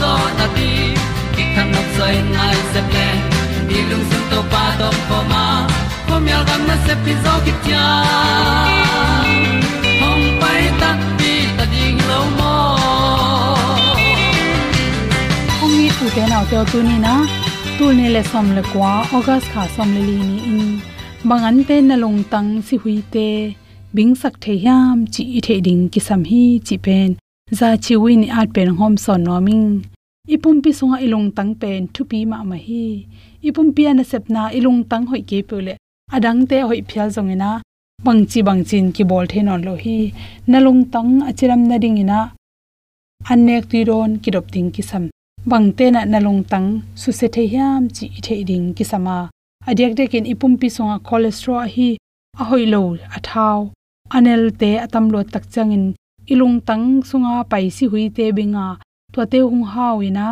zo na ti ki kan nok sai nai se ple ni lung sun to pa to pa ma. Ko myal gam na se pi zo ki tia hom pai ta ti ta ding lo mo ong ni tu te na te tu ni na tu ni le som le kwa august kha som le li ni in. Bangan te na long tang si hui te bing sak the yam chi i the ding ki sam hi chi pen za chiwi ni at pen hom son no ming. Ipum pi sunga ilung tang pen thu pi ma ma hi. Ipum pi ana sepna ilung tang hoi ke pule adang te hoi phial zong ina. Bangchi bangchin ki bol the non lo hi. Nalung tang achiram na ding ina. Anek ti ron ki dop ting ki sam. Bangte na nalung tang su se the hiam chi the ding ki sama. Adyak de kin ipum pi songa cholesterol hi. Ahoi lo athau anel te atam lo tak changin ilung tang sunga pai si hui te binga. To te hung hawina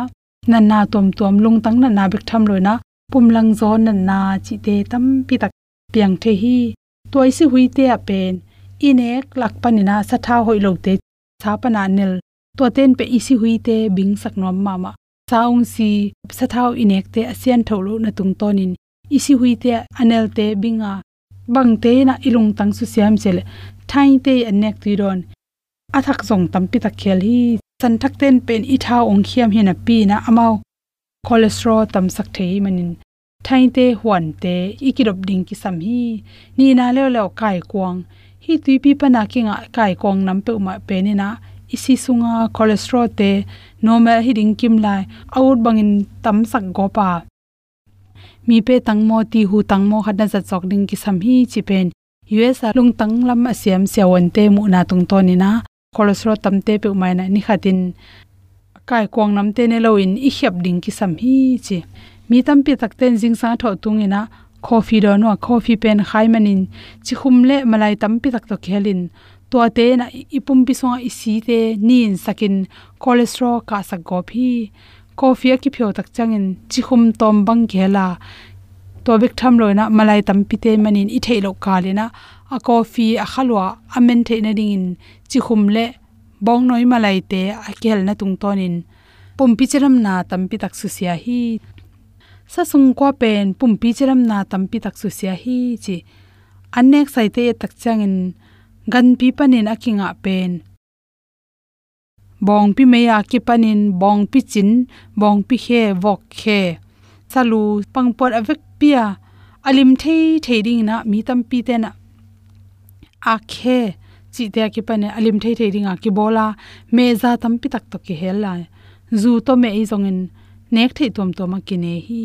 nan na tom tom lung tang na na bek tham loina pumlang zon nan na chi te tam pi tak piang the hi. Toy si hui te a pen. Inek lak panina sa tha hoi lo te. Cha pana nel to ten pe isi hui te bing sak nom mama saung si sa thao inek te asian tholo na tung tonin isi hui te anel te binga. Bang te na ilung tang su siam chele thai te anek ti ron athak zong tampi tak khel hi. San thak ten pen i tha ong khiam hina pi na amao. Cholesterol tam sak thei manin. Thain te, huan te, ikirop ding ki sam hi. Ni na le le kai kwang. Hi tui pi pa na kinga kai kwang nam pe ma pe ni na. Isi sunga cholesterol te, normal hi ding kim lai. Out bangin tam sak go pa. Mi pe tang mo, ti hu tang mo khadna za chok ding ki sam hi chi pen. Us a lung tang lam asiam siawon te mu na tung to ni na. Cholesterol tam te pe mai na ni khatin kai kwang nam te ne lo in i hyap ding ki sam hi chi mi tam pi tak ten jing sa tho tung ina coffee do no coffee pen khai manin chi khum le malai tam pi tak to khelin to te na ipum pi so i si te nin sakin cholesterol ka sak go phi coffee ki phyo tak changin chi khum tom bang khela to bek tham loina malai tam pi te manin i thailo kalina a coffee a khalwa amen the na ding in chi khum le bong noi malai te a kel na tung tonin pum pi cheram na tam pi tak su sia hi. Sa sung kwa pen pum pi cheram na tam pi tak su sia hi chi. Anek sai te tak changin gan pi panin akinga pen. Bong pi meya ki panin bong pi chin, bong pi khe wok khe. Salu pangpor avek pia alim thei thei ding na mi tam pi te na a khe chi te ki pane alim thei thei ringa ki bola me za tam pi tak to ki hel la zu to me i zongin nek thei tom to ma ki ne hi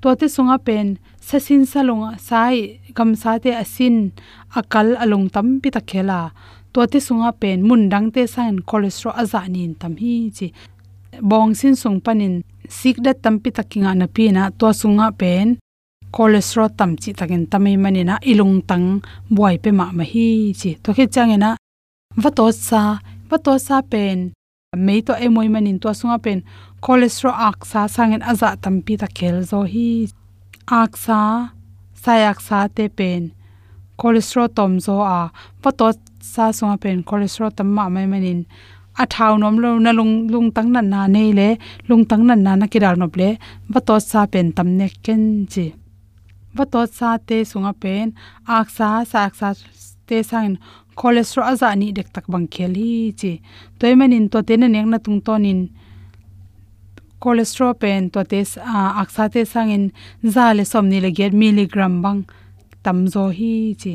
to te sunga pen sasin salonga sai kam sa te asin akal along tam pi tak khela to te sunga pen mun dang te sain cholesterol aza nin tam hi chi bong sin sung panin sik da tam pi takinga na pi na to sunga pen cholesterol tam chi takin tamai mani na, ilung tang buai pe ma ma hi chi. To khe changena vato sa vato sa pen, mei to emoi manin to sunga pen, cholesterol ak sa sangen aza tam pi ta khel zo hi. Ak sa sayak sa te pen, cholesterol tom zo a vato sa sunga pen, cholesterol tam ma mai manin a thau nom lo na lung lung tang na na nei le lung tang na na na kiral nop le vato sa pen tam ne ken chi vato sa te sunga pen ak sa sak sa te sang cholesterol aza ni dek tak bang kheli chi. Toy manin to te na nek na tung tonin cholesterol pen to te ak sa sang sangin za le som ni le get milligram bang tam zo hi chi.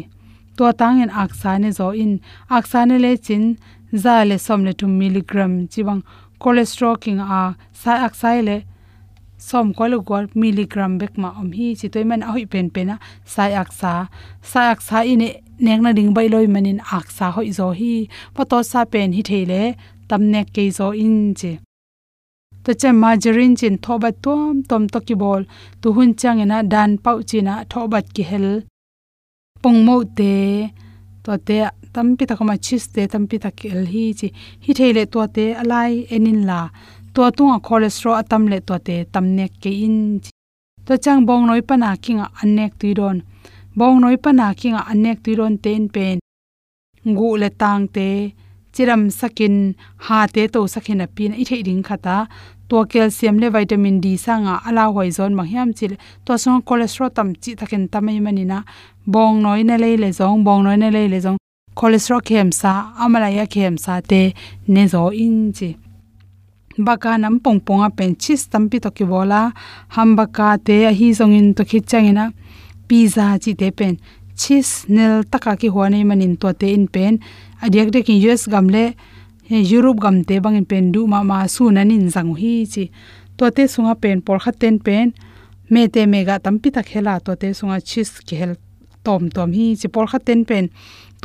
To tangin ak sa ne zo in ak sa ne le chin za le som le 2 milligram chi bang cholesterol king, a, sa ak le som ko lu gol milligram bek ma om hi chi toy man a hoi pen pen a, sai ak sa, sai ak sa ine nek na ding bai loi manin ak sa hoi zo hi pa to sa pen hi thele tam nek ke zo in che. To che margarine chin thoba tom tom to ki bol, tu hun chang ina dan pau china thobat ki hel. Pong mo te, to te tampi takama chis te tampi takel hi chi, hi theile to te alai enin la to tunga cholesterol atam le to te tamnek ke in. To chang bong noi pana kinga anek tuiron bong noi pana kinga anek tuiron ten pen. Ngu le tang te, chiram sakin, ha te to sakin a pin, i thei ding khata to calcium le vitamin d sanga ala hoi zon ma hiam chil. To song cholesterol tam chi takin tamai manina bong noi na le le zong, bong noi na le le zong. Cholesterol khem sa amala ya khem sa te ne zo in chi baka nam pong pong a pen chis tampi to ki bola. Ham baka te a hi zong in to khi changina pizza chi te pen. Chis nel taka ki huani manin to te in pen. Adiak de ki us gamle he, europe gam te bang in pen du ma ma su nanin jang hi chi. To te sunga pen, por kha ten pen. Me te mega tampi ta khela to te sunga chis ki hel tom tom hi chi, por kha ten pen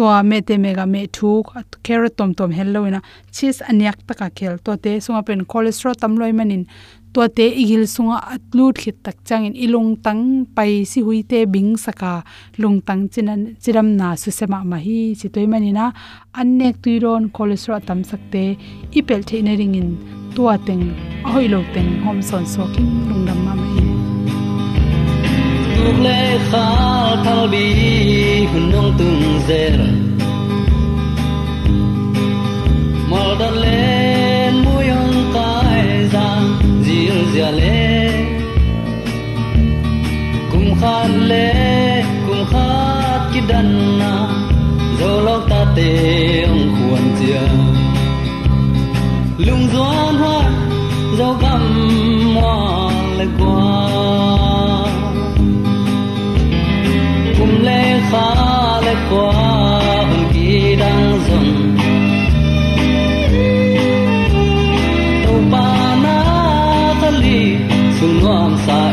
to me te mega me thu carrot tom tom hello ina, chis anyak taka khel to te sunga pen cholesterol tam loi manin. To te igil sunga atlut khit tak changin. Ilung tang pai si hui te bing saka lung tang chinan, chiram na su sema ma hi chi toi manina annek tuiron cholesterol tam sakte ipel theina ringin. Tua teng ahoi lo teng, hom son so king lung dam ma mai tuk le kha thal bi hun nong tung zer mal dan le muyong kai za zil zia le kum khan le kum khat ki dan na zo lok ta te ong khuan chia doan hoa zo gam hoa le qua. Kali sung nuam sa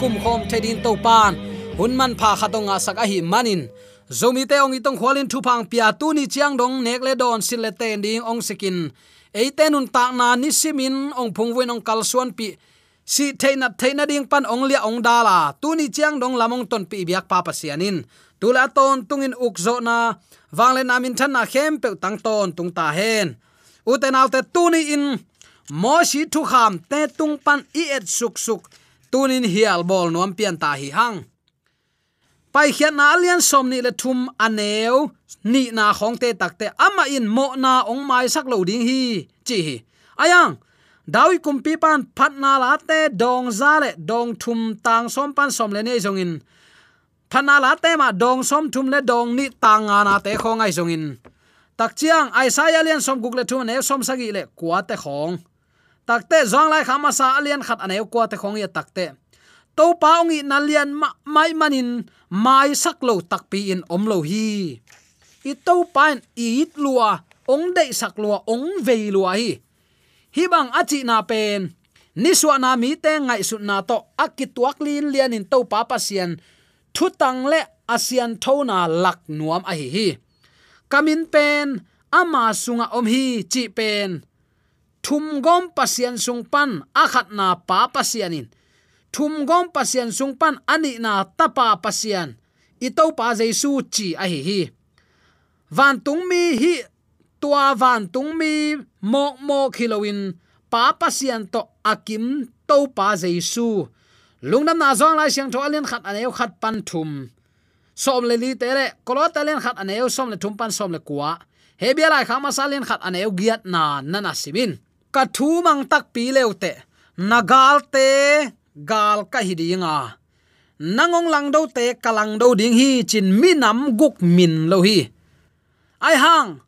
khom thei ki khom thedin to pan hun man pha khatonga a hi manin. Zomi te ong itong khwalin thu phang pia tu ni chiang dong nek le don sil le ten ding ong sikin eitenun ta na ni simin ong phungwen ong kalsuan pi. Si theina theina ding pan ong lia ong dala tu ni chiang dong lamong ton pi biak pa pa sianin tula ton tungin ukzo na. Wangle namin than na khem pe tang ton tung ta hen. Uten alte tu ni in. Mo shi thu kham te tung pan i et suk suk tunin hial bol nuam pian ta hi hang. Pai khian na alian som ni le thum aneu ni na khong te takte ama in mo na ong mai sak lo ding hi. Chi hi. Ayang dawi kumpi pan phat na la te dong za le dong thum tang som pan som le ne jong in. Phana la te ma dong som thum le dong ni tang na te khong ai jong in. Tak chiang, ai sa ya lian som guk le thum ne som sagi le kwa te khong takte zong lai khama sa alian khat anai kwa te khong ya takte. To paungi nalian mai manin, mai sak lo takpi in om lo hi. I to pain i it lua, ong dei sak lua, ong ve lua hi. Hi bang achi na pen, ni suwa na mi te ngai su na to akituak lin lian in to pa pasian thu tang le asian thona lak nuam a hi hi. Kamin pen, ama sunga om hi chi pen thum gom pasian sung pan, akhat na pa pasianin thum gom pasian sung pan, ani na tapa pasian. Ito pa jaisu chi a hi hi. Van tung mi hi, tua van tung mi mo mo khilowin pa pasian to akim to pa jaisu lungnam na zong lai siang tho alien khat aneu khat pan thum. Som le li tere kolo talen khat aneu, som le thum pan, som le kwa hebia lai khama salin khat aneu, giat na nana simin ka thu mang tak pi leute nagal te gal ka hidinga nangong lang do te kalang do ding hi. Chin mi nam guk min lo hi. Ai hang,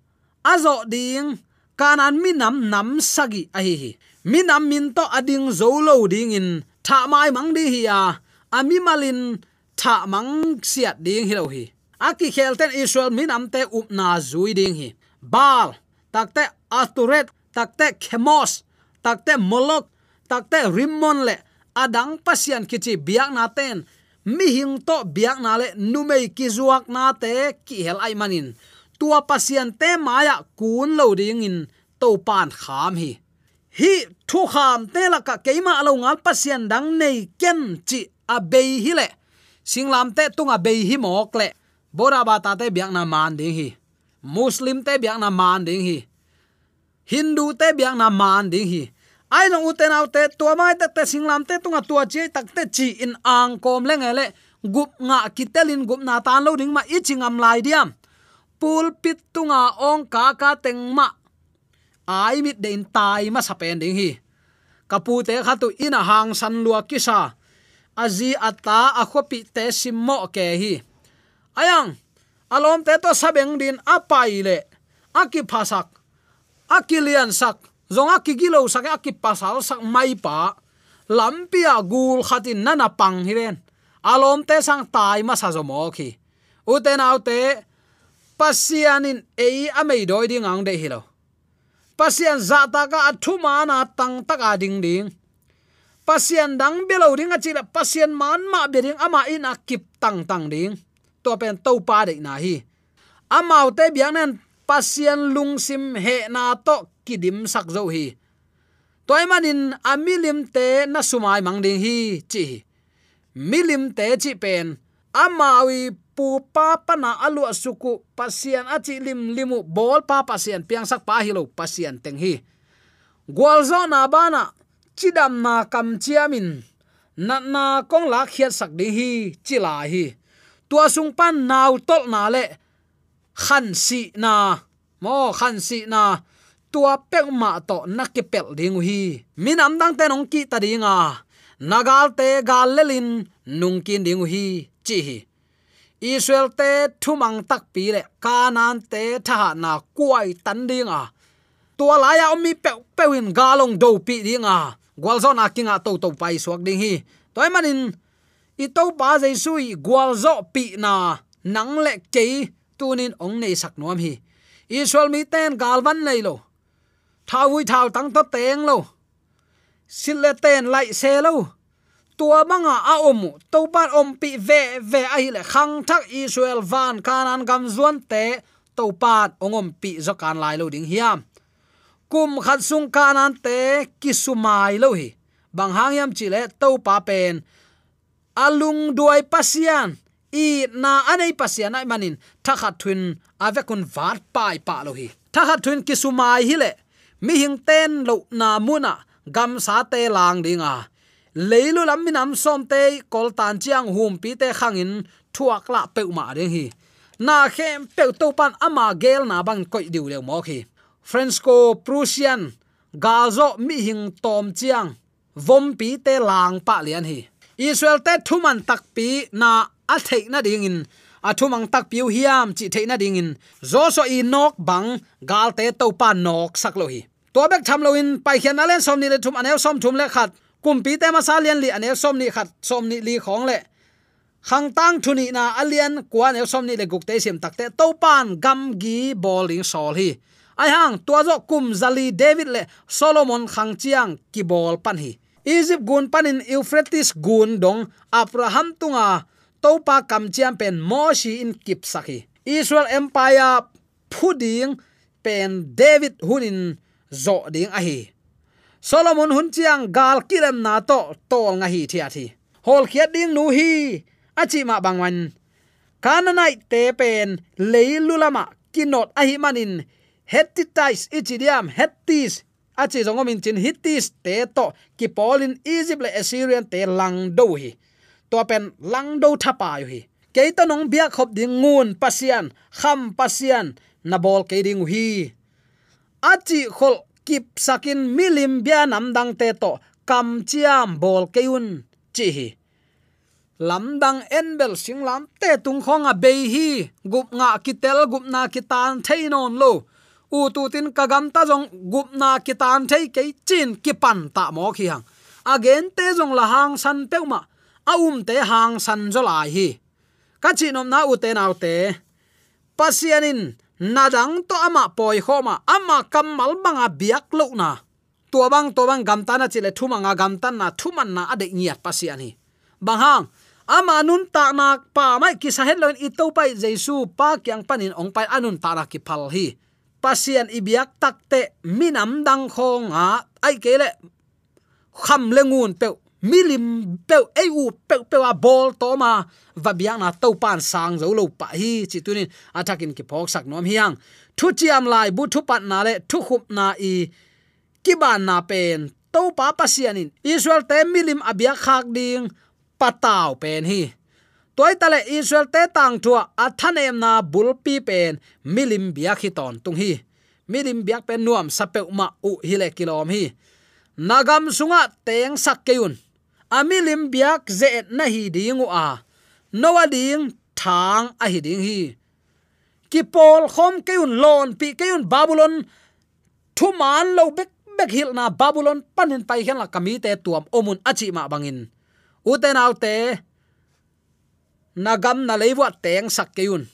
azo ding, kanan mi nam nam sagi a hi hi. Mi nam min to ading zo lo ding in. Tha mai mang di hi ya. Ami malin tha mang siat ding hi lo hi. Aki khelten israel mi am te up na zui ding hi. Bal takte aturet takte khemos, takte molok, takte rimmon le. Adang pasian kichi biak na ten mi hing to biak na le numei ki zuak na te ki hel ai manin. Tua pasian te maya kun lo ding in to pan kham hi. Hi, thu kham te la ka keima alo ngal pasian dang nei ken chi a hi le. Singlam te tunga be hi mok le. Bora ba ta te biak na man ding hi. Muslim te biak na man ding hi hindu te biang na man ding hi. Ai long uten autte tua mai te te singlam te tunga tua chi tak te chi in ang kom le ngale gup nga kitelin gup na tan lo ding ma ichingam lai diam. Pul pit tunga ong ka ka teng ma. Ai mit den tai ma sapen ding hi. Kapu te khatu a hang san lua kisa azi ata akhopi te simmo ke hi. Ayang alom te to sabeng din apai le. Aki phasak akilian sak. Zonga kigilo sak aki pasal sak mai pa lampia gul khatin nana pang hiren. Alom te sang tai ma sa zomo khi uten autte pasianin ei amei doi ding ang de hilo. Pasian za ta ka athuma na tang taka ding ding. Pasian dang belo ring a chila pasian man ma be ding ama in akip tang tang ding. To pen to pa de na hi. Amau te biang nen pasian lungsim he na to kidim sak zo hi. Toy manin amilim te na sumai mangding hi, chi milim te chi pen. Amawi pu pa pa na alu suku. Pasian achi lim limu bol pa pasian piang sak pa hilo pasian teng hi. Gwalzo na bana chidam na kam chiamin na na kong la khiat sak ding hi chila hi. Tua sung pan naw tol na le khan si na. Mo khan si na. Tua pek ma to na ke pel ding hi. Min am dang te nong ki ta dinga nagal te gal lelin nung kin ding hi. Chi hi. Israel te thumang tak pi le. Kanan te tha na kuai tan ding a. Tua la ya mi pe pewin galong do pi ding a. Gwalzo na kinga to to pai suak ding hi. Toy manin, i to pa jaisu gwalzo pi na. Nang le ke tunin ong nei sak nuam hi. Israel mi ten galvan nei lo. Thao vui thao tăng to teng lo. Sil le ten lai xe lo. Tua manga a om to par om pi ve ve a hi le khang thak israel van kanan gam zuan te to pan ongom pi zo kan lai lo ding hiam. Kum khat sung kanan te kisumai lo hi. Bang hangyam chile to pa pen. Alung duai pasian i na anei pasian nai manin thakha thun avekun vat pai pa lo hi. Thakha thun kisumai hi le. Mi hing ten lo na muna gam sa te lang dinga leilu lam minam som te, kol tan chiang hum pi te khangin thuak la pe ma ding hi. Na khem pe to pan ama gel na bang koi diu le mo khi. Franco prussian gazo mi hing tom chiang, vom pi te lang pa lian hi. Israel te thuman tak pi na a thei na ding in. A thumang tak piu hiam chi thei na ding in. Zo so i nok bang, gal te to pa nok sak lo hi. To bek tham lo in, pai khian alen som ni le thum anel som thum le khat. Kumpi te ma sa lian li anel som ni khat, som ni li khong le. Khang tang thuni na alian kwan el som ni le guk te sim takte to pan gam gi bowling sol hi. Ai hang, tua zo kum zali david le solomon khang chiang ki bol pan hi. Egypt gun panin euphrates gun dong abraham tunga topa kam chiam pen moshi in kip saki israel empire phuding pen david hunin zo ding a hi. Solomon hun chiang gal kilem na to tol nga hi thia thi. Hol khia ding nu hi achi ma bangwan kananai te pen leilulama kinot ahi manin. Hettitais ichidiam hettis achi zongomin chin hittis te to ki polin egypt le assyrian te lang do hi to pen lang do thapa yu hi. Keita nong bia khop ding ngun pasian, kham pasian, na bol ke ding hi. Achi khol kip sakin milim bia nam dang te to, kam chiam bol keun chi hi. Lamdang enbel singlam te tung khonga be hi, gup nga kitel, gup na kitan theinon lo. U tu tin kagam ta jong gup na kitan thei ke chin ki pan ta mo khi hang. Again te jong la hang san peuma aum te hang san zo lai hi. Ka chi nom na u te nau te. Pasianin nadang to ama poi khoma ama kamal banga biak lo na. Tua bang to bang gam tan chile thuma nga gam tan na thuman na ade ngiat pasian hi bang hang, ama nun ta na pa mai ki sa loin i to pai jesu pa kyang panin ong pai anun ta ra ki phal hi. Pasian ibiak takte minam dang khong a ai kele kham lengun pe milim pe ei u pe pe a bol to ma. Va biang na to pan sang zo lo pa hi. Chi tunin atakin ki phok sak nom hiang thu chiam lai bu thu pat na le, thu khup na i, ki ban na pen. To pa pasianin israel te milim abia khak ding pataw pen hi. Toy tale israel te tang thua athanem na bulpi pen. Milim bia khi ton tung hi. Milim biak pen nuam sapeu ma u hi le kilom hi. Nagam sunga teng sak keun amilim biak ze na hi dingu a nowa ding thang a hi ding hi. Ki pol khom keun lon pi keun babylon. Thu man lo bek bek hil na babylon panin pai khen la kami te tuam omun achi ma bangin. Uten autte nagam na leiwa teng sak keun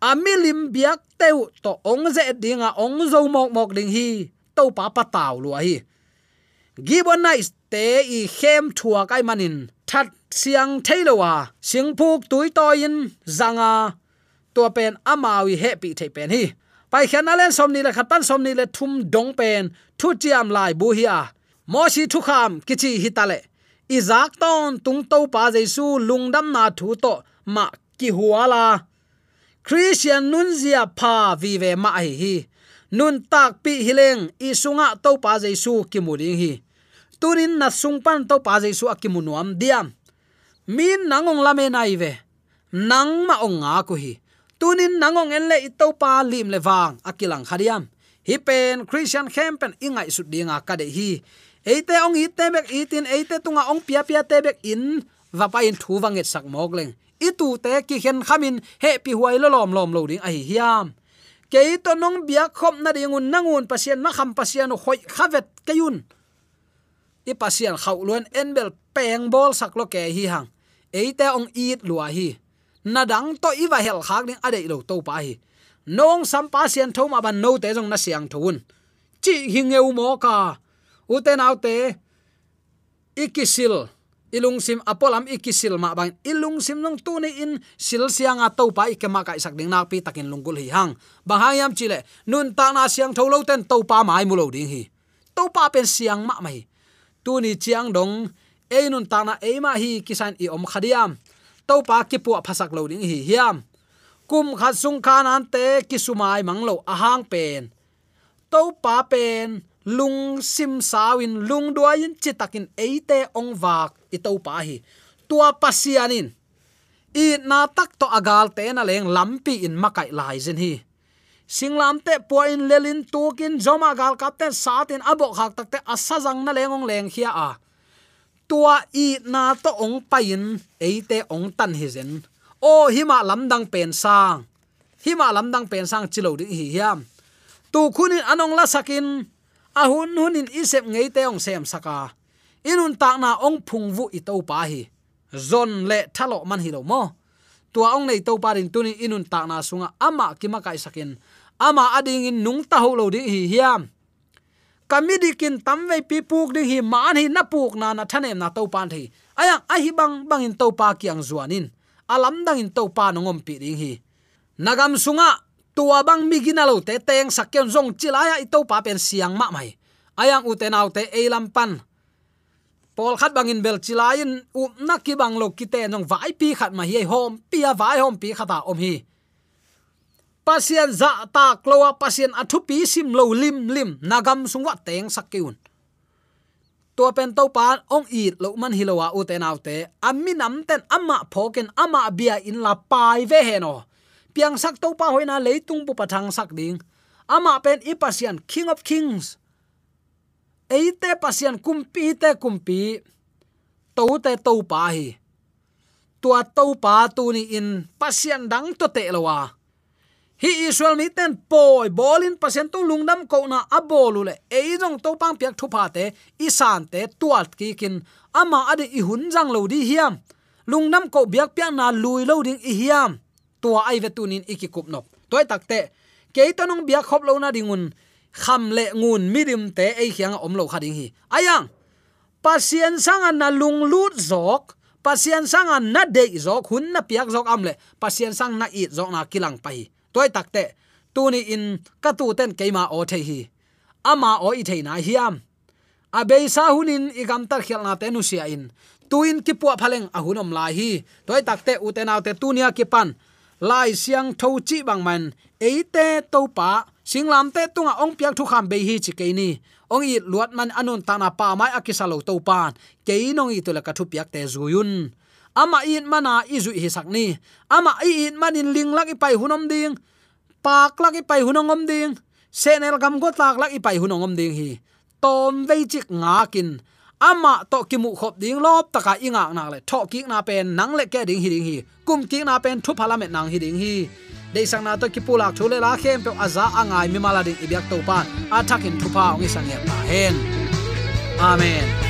amilim biak teu to ong ze dinga ong zo mok mok ding hi. To pa pa taw lu hi. Gibon nice te i khem thua kai manin that siang thailowa singphuk tui toin zanga to pen amawi happy thei pen hi. Pai khian alen somni la khatan somni le thum dong pen thu chiam lai bu hi a mo si thu kham kichi hitale izak ton tung to pa jesu lungdam na thu to ma ki huala christian nun zia pha vi ve ma hi. Hi nun tak pi hileng isunga to pa jesu ki muring hi tunin na sungpan to pa jaisu akimunuam diam. Min nangong lame naive nang ma onga ko hi tunin nangong enle ito pa lim lewang akilang khariam hi pen christian campen ingai su dinga ka de hi eite ong i te itin, eite tunga ong pia pia te bek in va pa in thu wanget sak mokleng itu te ki hen khamin, he pi huai lo lom lom lo ding ai hiam. Ke to nong bia khop na dingun nangun pasien ma kham pasien hoi khavet kayun i pasial khau luan enbel peng bol sak lo ke hi hang. Eite ong it lua hi. Na dang to iwa hel khak ding ade lo to pa hi. Nong sam pa sian thoma ban no te jong na siang thun chi hingeu mo ka. Uten autte ikisil ilungsim apolam ikisil ma bang. Ilungsim nong tu ni in, sil sianga to pa ikema kai sak ding nak pi takin lungkul hi hang. Bahayam chile nun ta na siang tholo ten to pa mai mulo ding hi. To pa pen siang ma mai tuni chiang dong einun ta na eima hi kisan i om khadiam. To pa ki pu phasak lo ding hi hiam. Kum khat sung khan an te kisumai manglo ahang pen. To pa pen, lung sim sawin, lung duain chitakin eite ong wak i to pa hi. Tua pasianin. I na tak to agal te na leng lampi in makai lai zen hi singlam te poin lelin tukin zoma gal kapte satin abo khak takte asajang na lengong leng khia a. Tua i na to ong pain eite ong tan hi zen. O, hima lamdang pen sang. Hima lamdang pen sang chilo di hi hiam. Tu khunin anong la sakin? Ahun hunin isep ngei te ong sem saka. Inun tak na ong phungvu i to pa hi. Zon le thalo man hi lo mo. Tua ong nei to pa rin tunin inun tak na sunga ama kima kai sakin ama ading in nung ta ho lo di hi hiam. Kamidikin tamve pi puk ding hi man hi na puk na na thanem na to pan thi. Aya a hi bang bang in to pa kyang zuanin alam dang in to pa nongom pi ding hi. Nagam sunga, tua bang migina lo te teng sakyen zong chilaya i to pa pen siang ma mai. Ayang u te nau te pan. Pol khat bangin bel chilain u nakki bang lo kite nong vai pi khat ma hi, hom pia vai, hom pi khata om hi pasien za ta kloa pasien athu pi sim lo lim lim nagam sungwa teng sakiun. To pen to pa ong i lo man hilowa u te naw te. Ammi nam ten amma phoken ama bia in la pai ve he no. Piang sak to pa hoina leitung bu pathang sak ding. Ama pen i pasien king of kings. Eite pasien kumpi te kumpi. To te to pa hi. Tua to pa tu ni in pasien dang to te lowa hi israel mi ten poi, bolin pasien tu lungdam ko na abolu le. E jong to pang piak thu pa te isan te, tuat ki kin. Ama ade i hun jang lo di hiam. Lungnam ko biak piak na lui lo ding i hiam. Tua ai ve tunin ikikup nok toy takte ke to nong biak khop lo na dingun kham le ngun midim te ei khiang om lo khading hi. Ayang, pasien sanga na lung lut zok, pasien sanga na de zok, hun na piak zok am le. Pasien sang na i zok na kilang pai toy takte tuni in katu ten keima o the hi. Ama o i theina hiam abe sa hunin igam tar khial na te nu sia in. Tuin ki pu phaleng ahunom lai hi. Toy takte uten autte tunia ki pan. Lai siang tho chi bang man eite to pa singlam te tunga ong piak thu kham be hi chi ke ni. Ong i luat man anun tana pa mai akisalo to pan ke inong i to la ka thu piak te zuyun ama in mana izu hi sakni. Ama in manin ling lak i hunom ding. Pak lak ipai hunongom ding. Senel gam go tak lak ipai hunongom ding hi. Tom ve chik nga kin. Ama to ki mu khop ding lop taka inga na le. Tho ki na pen nang le ke ding hi ding hi. Kum ki na pen thu phala me nang hi ding hi. Dei sang na to ki pulak thule la khem pe aza angai mi mala ding ibyak to pan athakin thu pa ong sang ya pa hen. Amen.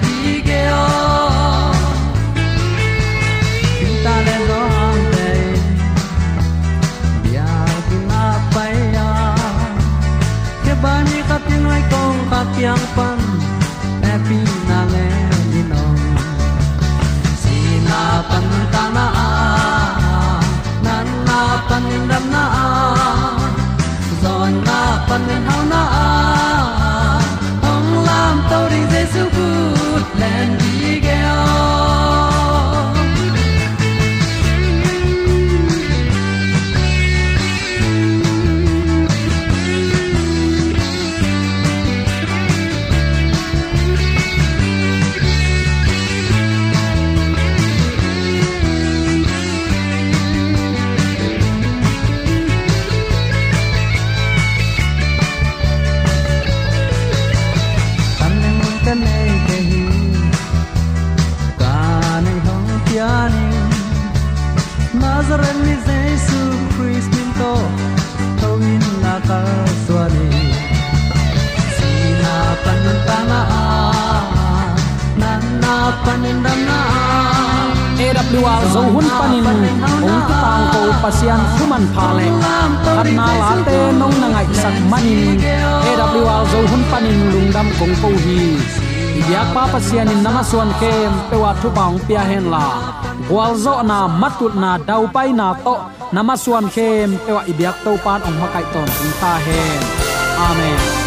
zo hun panin ong ki tang ko pasian human pha le khat na la te nong na ngai sak manin AWR zo hun panin lungdam kong ko hi yak pa pasian in namaswan kem pewa thu paung pia hen la. Gwal zo na matut na dau pai na to. Namaswan kem pewa ibyak to pan ong makai ton ta hen. Amen.